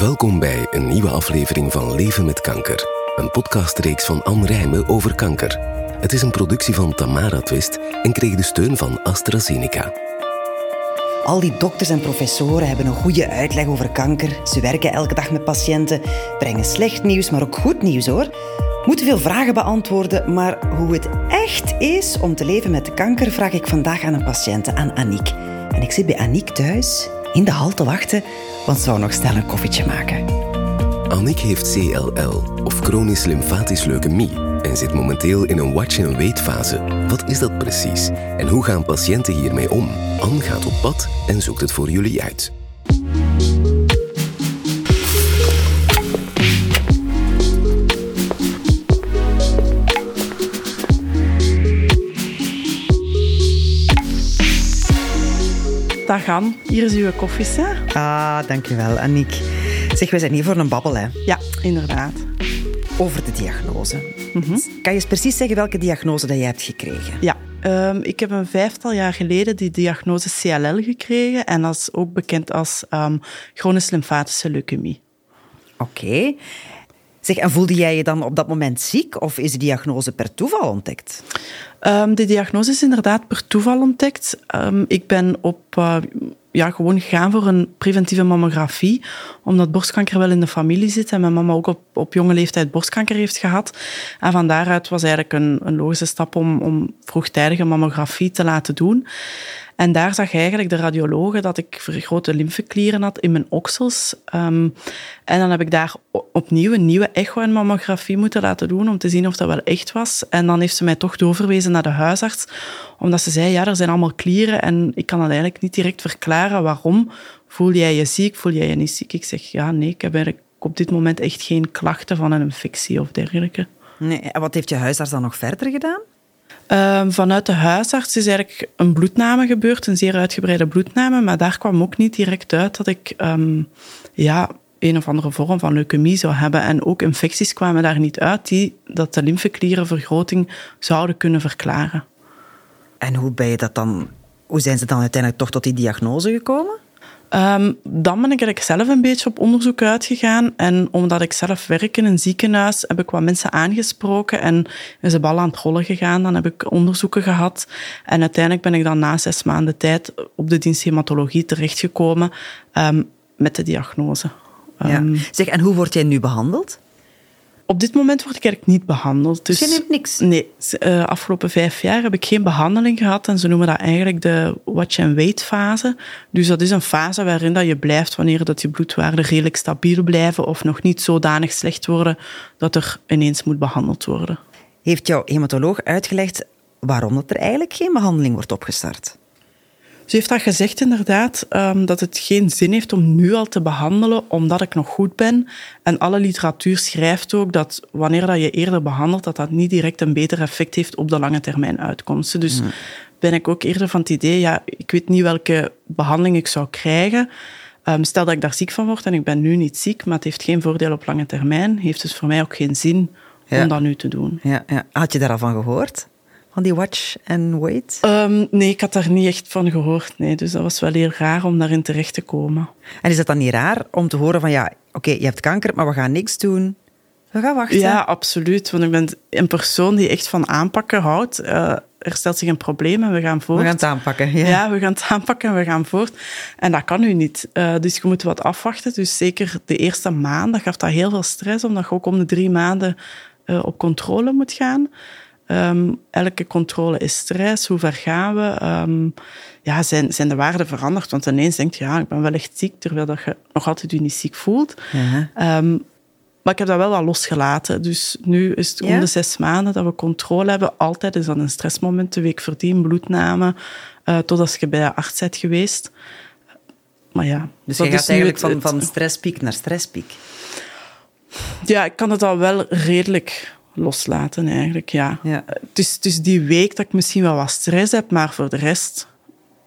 Welkom bij een nieuwe aflevering van Leven met Kanker. Een podcastreeks van Anne Rijmen over kanker. Het is een productie van Tamara Twist en kreeg de steun van AstraZeneca. Al die dokters en professoren hebben een goede uitleg over kanker. Ze werken elke dag met patiënten, brengen slecht nieuws, maar ook goed nieuws hoor. Moeten veel vragen beantwoorden, maar hoe het echt is om te leven met kanker vraag ik vandaag aan een patiënt, aan Aniek. En ik zit bij Aniek thuis in de hal te wachten, want ze zou nog snel een koffietje maken. Annick heeft CLL, of chronisch lymfatisch leukemie, en zit momenteel in een watch-and-wait fase. Wat is dat precies? En hoe gaan patiënten hiermee om? Anne gaat op pad en zoekt het voor jullie uit. Dag Anne, hier is uw koffie, hè? Ah, dankjewel, Aniek. Zeg, we zijn hier voor een babbel, hè. Ja, inderdaad. Over de diagnose. Kan je eens precies zeggen welke diagnose dat je hebt gekregen? Ja, ehm, ik heb een vijftal jaar geleden die diagnose CLL gekregen en dat is ook bekend als um, chronische lymfatische leukemie. Oké. Zeg, en voelde jij je dan op dat moment ziek of is de diagnose per toeval ontdekt? Um, de diagnose is inderdaad per toeval ontdekt. Um, ik ben op, uh, ja, gewoon gegaan voor een preventieve mammografie, omdat borstkanker wel in de familie zit en mijn mama ook op, op jonge leeftijd borstkanker heeft gehad. En van daaruit was eigenlijk een, een logische stap om, om vroegtijdige mammografie te laten doen. En daar zag eigenlijk de radiologe dat ik vergrote lymfeklieren had in mijn oksels. Um, en dan heb ik daar opnieuw een nieuwe echo en mammografie moeten laten doen om te zien of dat wel echt was. En dan heeft ze mij toch doorverwezen naar de huisarts, omdat ze zei, ja, er zijn allemaal klieren en ik kan dat eigenlijk niet direct verklaren waarom. Voel jij je ziek, voel jij je niet ziek? Ik zeg, ja, nee, ik heb eigenlijk op dit moment echt geen klachten van een infectie of dergelijke. Nee, en wat heeft je huisarts dan nog verder gedaan? Uh, vanuit de huisarts is eigenlijk een bloedname gebeurd, een zeer uitgebreide bloedname, maar daar kwam ook niet direct uit dat ik um, ja, een of andere vorm van leukemie zou hebben. En ook infecties kwamen daar niet uit die dat de lymfeklierenvergroting zouden kunnen verklaren. En hoe ben je dat dan? Hoe zijn ze dan uiteindelijk toch tot die diagnose gekomen? Um, dan ben ik eigenlijk zelf een beetje op onderzoek uitgegaan. En omdat ik zelf werk in een ziekenhuis, heb ik wat mensen aangesproken en is de bal aan het rollen gegaan. Dan heb ik onderzoeken gehad. En uiteindelijk ben ik dan na zes maanden tijd op de dienst hematologie terechtgekomen um, met de diagnose. Um, ja. Zeg, en hoe word jij nu behandeld? Op dit moment word ik eigenlijk niet behandeld. Dus, dus je neemt niks? Nee, uh, afgelopen vijf jaar heb ik geen behandeling gehad. En ze noemen dat eigenlijk de watch-and-wait fase. Dus dat is een fase waarin dat je blijft wanneer dat je bloedwaarden redelijk stabiel blijven of nog niet zodanig slecht worden dat er ineens moet behandeld worden. Heeft jouw hematoloog uitgelegd waarom dat er eigenlijk geen behandeling wordt opgestart? Ze heeft dat gezegd inderdaad, um, dat het geen zin heeft om nu al te behandelen, omdat ik nog goed ben. En alle literatuur schrijft ook dat wanneer dat je eerder behandelt, dat dat niet direct een beter effect heeft op de lange termijn uitkomsten. Dus mm. ben ik ook eerder van het idee, ja, ik weet niet welke behandeling ik zou krijgen. Um, stel dat ik daar ziek van word en ik ben nu niet ziek, maar het heeft geen voordeel op lange termijn, heeft dus voor mij ook geen zin ja. om dat nu te doen. Ja, ja. Had je daar al van gehoord? Van die watch and wait? Um, nee, ik had daar niet echt van gehoord. Nee. Dus dat was wel heel raar om daarin terecht te komen. En is het dan niet raar om te horen van ja, oké, okay, je hebt kanker, maar we gaan niks doen. We gaan wachten. Ja, absoluut. Want ik ben een persoon die echt van aanpakken houdt. Uh, er stelt zich een probleem en we gaan voort. We gaan het aanpakken, ja. Ja, we gaan het aanpakken en we gaan voort. En dat kan nu niet. Uh, dus je moet wat afwachten. Dus zeker de eerste maanden gaf dat heel veel stress, omdat je ook om de drie maanden uh, op controle moet gaan. Um, elke controle is stress. Hoe ver gaan we? Um, ja, zijn, zijn de waarden veranderd? Want ineens denk je, ja, ik ben wel echt ziek, terwijl dat je nog altijd je niet ziek voelt. Ja. Um, maar ik heb dat wel al losgelaten. Dus nu is het om de zes maanden dat we controle hebben. Altijd is dat een stressmoment, de week verdien, bloedname, uh, totdat je bij de arts bent geweest. Maar ja. Dus je gaat eigenlijk van, van stresspiek naar stresspiek? Ja, ik kan het al wel redelijk loslaten eigenlijk, ja. ja. Het, is, het is die week dat ik misschien wel wat stress heb, maar voor de rest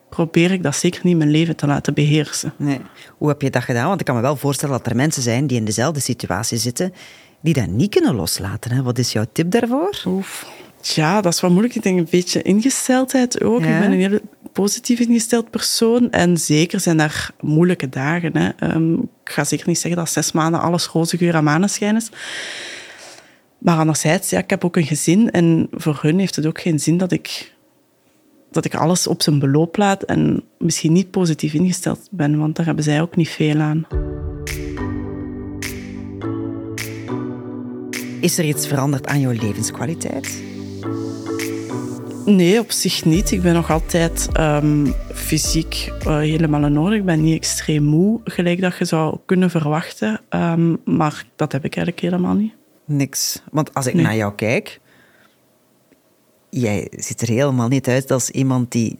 probeer ik dat zeker niet mijn leven te laten beheersen. Nee. Hoe heb je dat gedaan? Want ik kan me wel voorstellen dat er mensen zijn die in dezelfde situatie zitten, die dat niet kunnen loslaten. Hè? Wat is jouw tip daarvoor? Oef. Ja, dat is wel moeilijk. Ik denk een beetje ingesteldheid ook. Ja. Ik ben een hele positief ingesteld persoon. En zeker zijn daar moeilijke dagen. Hè. Ehm, ik ga zeker niet zeggen dat zes maanden alles roze geur en maneschijn is. Maar anderzijds, ja, ik heb ook een gezin. En voor hun heeft het ook geen zin dat ik, dat ik alles op zijn beloop laat. En misschien niet positief ingesteld ben. Want daar hebben zij ook niet veel aan. Is er iets veranderd aan jouw levenskwaliteit? Nee, op zich niet. Ik ben nog altijd ehm, fysiek eh, helemaal in orde. Ik ben niet extreem moe, gelijk dat je zou kunnen verwachten. Ehm, maar dat heb ik eigenlijk helemaal niet. Niks. Want als ik Nee. naar jou kijk, jij ziet er helemaal niet uit als iemand die,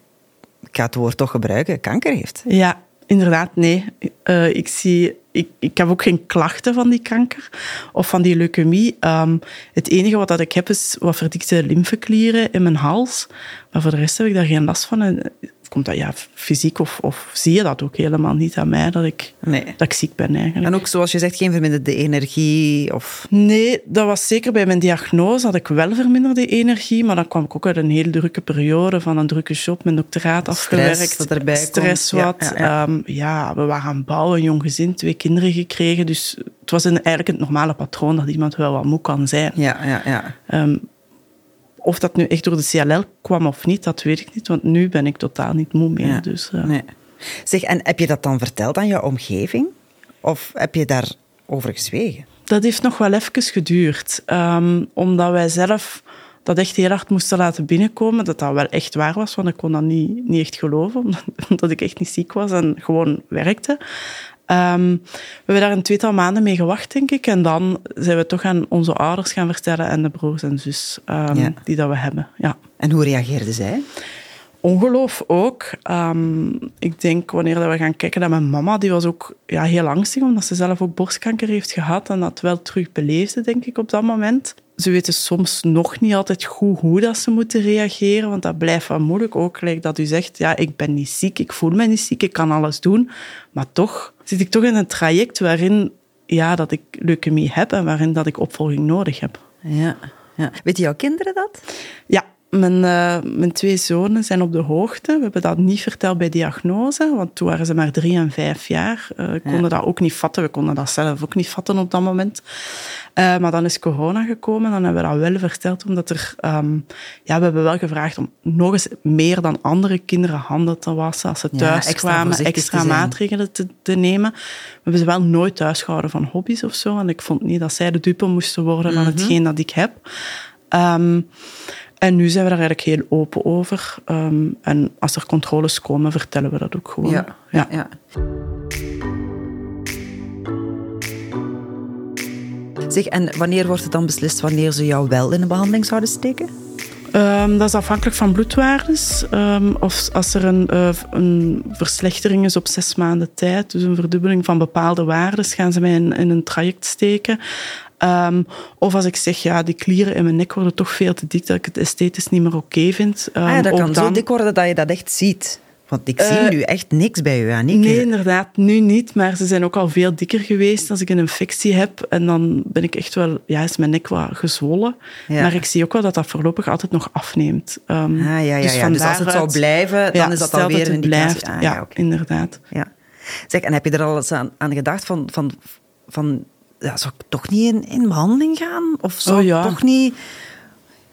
ik ga het woord toch gebruiken, kanker heeft. Ja, inderdaad, nee. Eh, ik, zie, ik, ik heb ook geen klachten van die kanker of van die leukemie. Ehm, het enige wat dat ik heb is wat verdikte lymfeklieren in mijn hals. Maar voor de rest heb ik daar geen last van. En komt dat ja, fysiek of, of zie je dat ook helemaal niet aan mij dat ik, Nee. dat ik ziek ben eigenlijk. En ook zoals je zegt, geen verminderde energie of... Nee, dat was zeker bij mijn diagnose. Had ik wel verminderde energie, maar dan kwam ik ook uit een heel drukke periode van een drukke job, mijn doctoraat afgewerkt. dat erbij Stress komt. Ja, wat. ja, Ja, ja. ja, we waren aan het bouwen, een jong gezin, twee kinderen gekregen. Dus het was een, eigenlijk het normale patroon dat iemand wel wat moe kan zijn. Ja, ja, ja. Ehm, of dat nu echt door de CLL kwam of niet, dat weet ik niet, want nu ben ik totaal niet moe meer. Ja. Dus, eh, Nee. Zeg, en heb je dat dan verteld aan jouw omgeving? Of heb je daarover gezwegen? Dat heeft nog wel even geduurd. Ehm, omdat wij zelf dat echt heel hard moesten laten binnenkomen. Dat dat wel echt waar was, want ik kon dat niet, niet echt geloven. Omdat, omdat ik echt niet ziek was en gewoon werkte. Ehm, we hebben daar een tweetal maanden mee gewacht, denk ik. En dan zijn we toch aan onze ouders gaan vertellen en de broers en zus ehm, Ja. die dat we hebben. Ja. En hoe reageerden zij? Ongeloof ook. Ehm, ik denk wanneer dat we gaan kijken naar mijn mama, die was ook ja, heel angstig, omdat ze zelf ook borstkanker heeft gehad en dat wel terug beleefde, denk ik, op dat moment. Ze weten soms nog niet altijd goed hoe dat ze moeten reageren, want dat blijft wel moeilijk. Ook gelijk dat u zegt, ja, ik ben niet ziek, ik voel me niet ziek, ik kan alles doen. Maar toch zit ik toch in een traject waarin ja, dat ik leukemie heb en waarin dat ik opvolging nodig heb. Ja. ja. Weten jouw kinderen dat? Ja, mijn, eh, mijn twee zonen zijn op de hoogte. We hebben dat niet verteld bij diagnose, want toen waren ze maar drie en vijf jaar. Eh konden Ja. dat ook niet vatten. We konden dat zelf ook niet vatten op dat moment. Eh, maar dan is corona gekomen, dan hebben we dat wel verteld, omdat er... ehm, ja, we hebben wel gevraagd om nog eens meer dan andere kinderen handen te wassen als ze Ja, thuis extra kwamen, extra te maatregelen te, te nemen. We hebben ze wel nooit thuis gehouden van hobby's of zo, en ik vond niet dat zij de dupe moesten worden van Mhm. hetgeen dat ik heb. Ehm, en nu zijn we daar eigenlijk heel open over. Ehm, en als er controles komen, vertellen we dat ook gewoon. ja. ja. Zeg, en wanneer wordt het dan beslist wanneer ze jou wel in de behandeling zouden steken? Ehm, dat is afhankelijk van bloedwaardes. Ehm, of als er een, eh, een verslechtering is op zes maanden tijd, dus een verdubbeling van bepaalde waardes, gaan ze mij in, in een traject steken. Ehm, of als ik zeg, ja, die klieren in mijn nek worden toch veel te dik, dat ik het esthetisch niet meer oké vind. ah, ja, dat kan zo dan- dik worden dat je dat echt ziet. Want ik zie Eh, nu echt niks bij u, Aniek. Nee, inderdaad, nu niet. Maar ze zijn ook al veel dikker geweest als ik een infectie heb. En dan ben ik echt wel, ja, is mijn nek wat gezwollen. Ja. Maar ik zie ook wel dat dat voorlopig altijd nog afneemt. Ehm, Ah, ja, ja, dus ja. Dus als het zou blijven, dan ja, is dat alweer dat een het indicatie. blijft. Ah, ja, inderdaad. Ja. Zeg, en heb je er al eens aan, aan gedacht van, van, van ja, zou ik toch niet in, in behandeling gaan? Of zou Oh, ja. ik toch niet...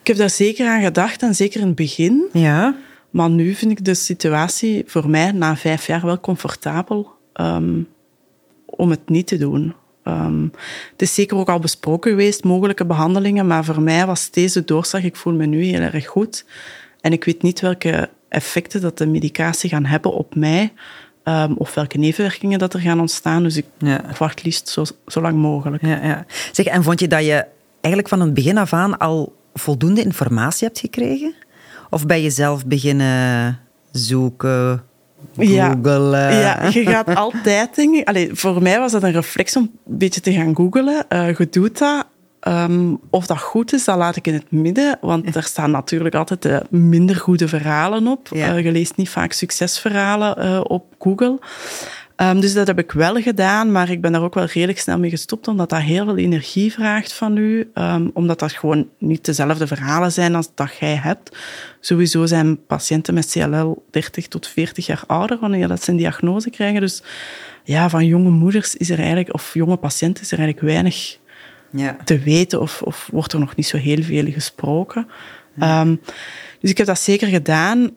Ik heb daar zeker aan gedacht, en zeker in het begin. Ja. Maar nu vind ik de situatie voor mij na vijf jaar wel comfortabel ehm, om het niet te doen. Ehm, het is zeker ook al besproken geweest, mogelijke behandelingen, maar voor mij was deze doorslag, ik voel me nu heel erg goed. En ik weet niet welke effecten dat de medicatie gaan hebben op mij, ehm, of welke nevenwerkingen dat er gaan ontstaan. Dus ik Ja. wacht liefst zo, zo lang mogelijk. Ja, ja. Zeg, en vond je dat je eigenlijk van het begin af aan al voldoende informatie hebt gekregen? Of ben je zelf beginnen zoeken, Ja. googelen? Ja, je gaat altijd, ik... Allee, voor mij was dat een reflex om een beetje te gaan googelen. Je doet dat. Ehm, of dat goed is, dat laat ik in het midden. Want er staan natuurlijk altijd de minder goede verhalen op. Ja. Eh, je leest niet vaak succesverhalen eh, op Google. Um, dus dat heb ik wel gedaan, maar ik ben daar ook wel redelijk snel mee gestopt, omdat dat heel veel energie vraagt van u. Um, omdat dat gewoon niet dezelfde verhalen zijn als dat jij hebt. Sowieso zijn patiënten met CLL 30 tot 40 jaar ouder wanneer dat ze een diagnose krijgen. Dus ja, van jonge moeders is er eigenlijk, of jonge patiënten is er eigenlijk weinig ja. te weten of, of wordt er nog niet zo heel veel gesproken. Um, dus ik heb dat zeker gedaan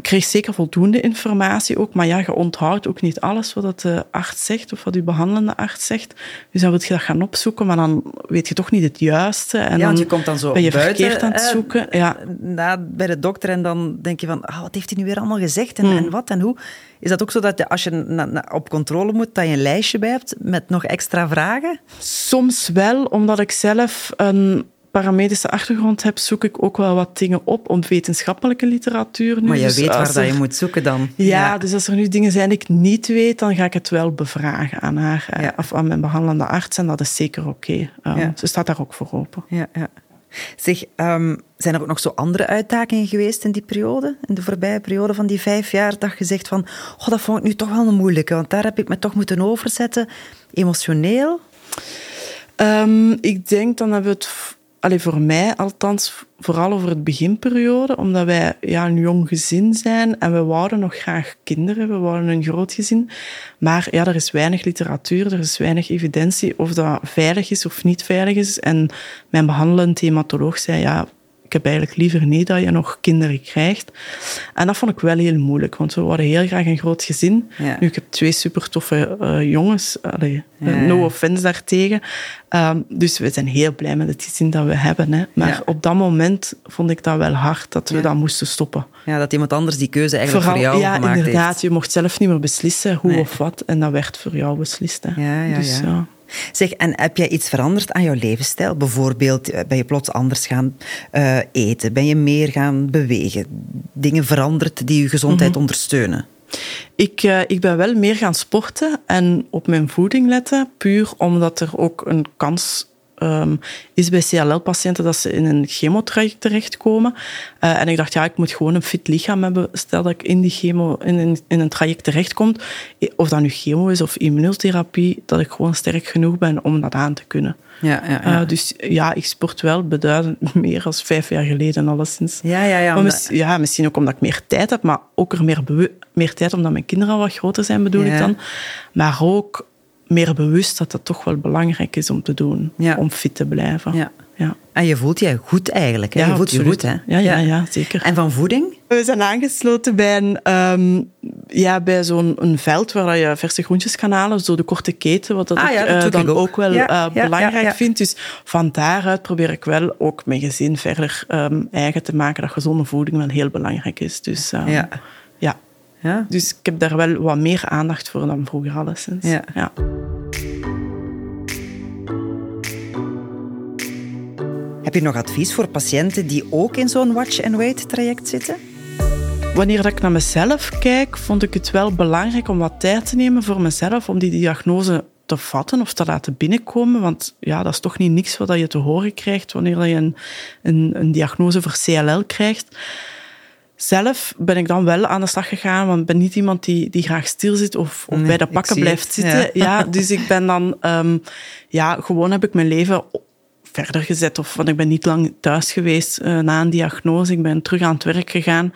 kreeg zeker voldoende informatie ook, maar ja, je onthoudt ook niet alles wat de arts zegt of wat je behandelende arts zegt. Dus dan wil je dat gaan opzoeken, maar dan weet je toch niet het juiste. En ja, want je komt dan zo ben je buiten, verkeerd aan het zoeken. Ja. Na, bij de dokter en dan denk je van, ah, wat heeft hij nu weer allemaal gezegd en, hmm. en wat en hoe? Is dat ook zo dat als je op controle moet, dat je een lijstje bij hebt met nog extra vragen? Soms wel, omdat ik zelf een paramedische achtergrond heb, zoek ik ook wel wat dingen op om wetenschappelijke literatuur. Nu. Maar je dus weet waar dat je moet zoeken dan. Ja, dus als er nu dingen zijn die ik niet weet, dan ga ik het wel bevragen aan haar eh, of aan mijn behandelende arts. En dat is zeker oké. Okay. Um, Ze staat daar ook voor open. Ja, ja. Zeg, um, zijn er ook nog zo andere uitdagingen geweest in die periode? In de voorbije periode van die vijf jaar, dat je zegt van, oh, dat vond ik nu toch wel een moeilijke, want daar heb ik me toch moeten overzetten. Emotioneel? Um, ik denk dan hebben we het allee, voor mij althans, vooral over het beginperiode, omdat wij ja, een jong gezin zijn en we wouden nog graag kinderen, we wouden een groot gezin. Maar ja, er is weinig literatuur, er is weinig evidentie of dat veilig is of niet veilig is. En mijn behandelend hematoloog zei, ja, heb eigenlijk liever niet dat je nog kinderen krijgt. En dat vond ik wel heel moeilijk, want we worden heel graag een groot gezin. Nu, ik heb twee super toffe uh, jongens. Allee, no offense daartegen. Um, dus we zijn heel blij met het gezin dat we hebben. Hè. Maar op dat moment vond ik dat wel hard dat we dat moesten stoppen. Ja, dat iemand anders die keuze eigenlijk voor jou ja, gemaakt inderdaad. Je mocht zelf niet meer beslissen hoe of wat. En dat werd voor jou beslist. Hè. Ja, ja, dus, ja. Zeg, en heb jij iets veranderd aan jouw levensstijl? Bijvoorbeeld, eh, ben je plots anders gaan uh, eten? Ben je meer gaan bewegen? Dingen veranderd die je gezondheid mhm. ondersteunen? Ik, uh, ik ben wel meer gaan sporten en op mijn voeding letten, puur omdat er ook een kans um, is bij CLL-patiënten dat ze in een chemotraject terechtkomen. Uh, en ik dacht, ja, ik moet gewoon een fit lichaam hebben. Stel dat ik in, die chemo, in, een, in een traject terechtkom, of dat nu chemo is of immunotherapie, dat ik gewoon sterk genoeg ben om dat aan te kunnen. Ja, ja, ja. Uh, dus ja, ik sport wel beduidend meer dan vijf jaar geleden alleszins. Ja, ja, ja. Ja, misschien ook omdat ik meer tijd heb, maar ook er meer, meer tijd omdat mijn kinderen al wat groter zijn, bedoel ik dan. Maar ook meer bewust dat dat toch wel belangrijk is om te doen. Om fit te blijven. Ja. Ja. En je voelt je goed eigenlijk. Hè? Ja, je voelt je goed, hè? Ja, ja, ja, zeker. En van voeding? We zijn aangesloten bij, een, um, ja, bij zo'n een veld waar je verse groentjes kan halen. Zo de korte keten, wat dat ah, ik, uh, dan ook, wel uh, belangrijk vind. Dus van daaruit probeer ik wel ook mijn gezin verder um, eigen te maken dat gezonde voeding wel heel belangrijk is. Dus um, ja. Ja. Dus ik heb daar wel wat meer aandacht voor dan vroeger alleszins. Ja. ja. Heb je nog advies voor patiënten die ook in zo'n watch-and-wait traject zitten? Wanneer ik naar mezelf kijk, vond ik het wel belangrijk om wat tijd te nemen voor mezelf om die diagnose te vatten of te laten binnenkomen. Want ja, dat is toch niet niks wat je te horen krijgt wanneer je een, een, een diagnose voor CLL krijgt. Zelf ben ik dan wel aan de slag gegaan, want ik ben niet iemand die, die graag stil zit of, of bij de pakken blijft zitten. Ja. dus ik ben dan, um, ja, gewoon heb ik mijn leven verder gezet. Of, want ik ben niet lang thuis geweest uh, na een diagnose. Ik ben terug aan het werk gegaan.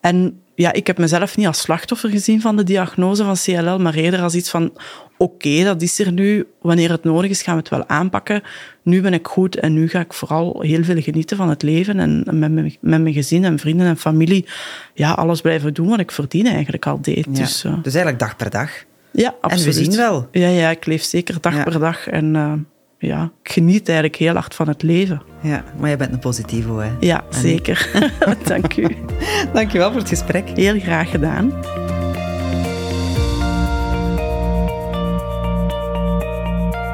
En ja, ik heb mezelf niet als slachtoffer gezien van de diagnose van CLL, maar eerder als iets van, oké, dat is er nu. Wanneer het nodig is, gaan we het wel aanpakken. Nu ben ik goed en nu ga ik vooral heel veel genieten van het leven en met mijn, met mijn gezin en vrienden en familie ja, alles blijven doen wat ik verdien eigenlijk al deed. Ja, dus, uh, dus eigenlijk dag per dag. Ja, absoluut. En we zien wel. Ja, ja ik leef zeker dag per dag en... Uh, ja, ik geniet eigenlijk heel hard van het leven. Ja, maar jij bent een positieve, hè? Ja, zeker. Dank u. Dank je wel voor het gesprek. Heel graag gedaan.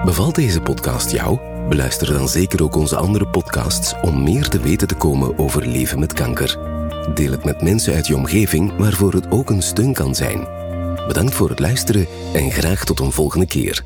Bevalt deze podcast jou? Beluister dan zeker ook onze andere podcasts om meer te weten te komen over leven met kanker. Deel het met mensen uit je omgeving waarvoor het ook een steun kan zijn. Bedankt voor het luisteren en graag tot een volgende keer.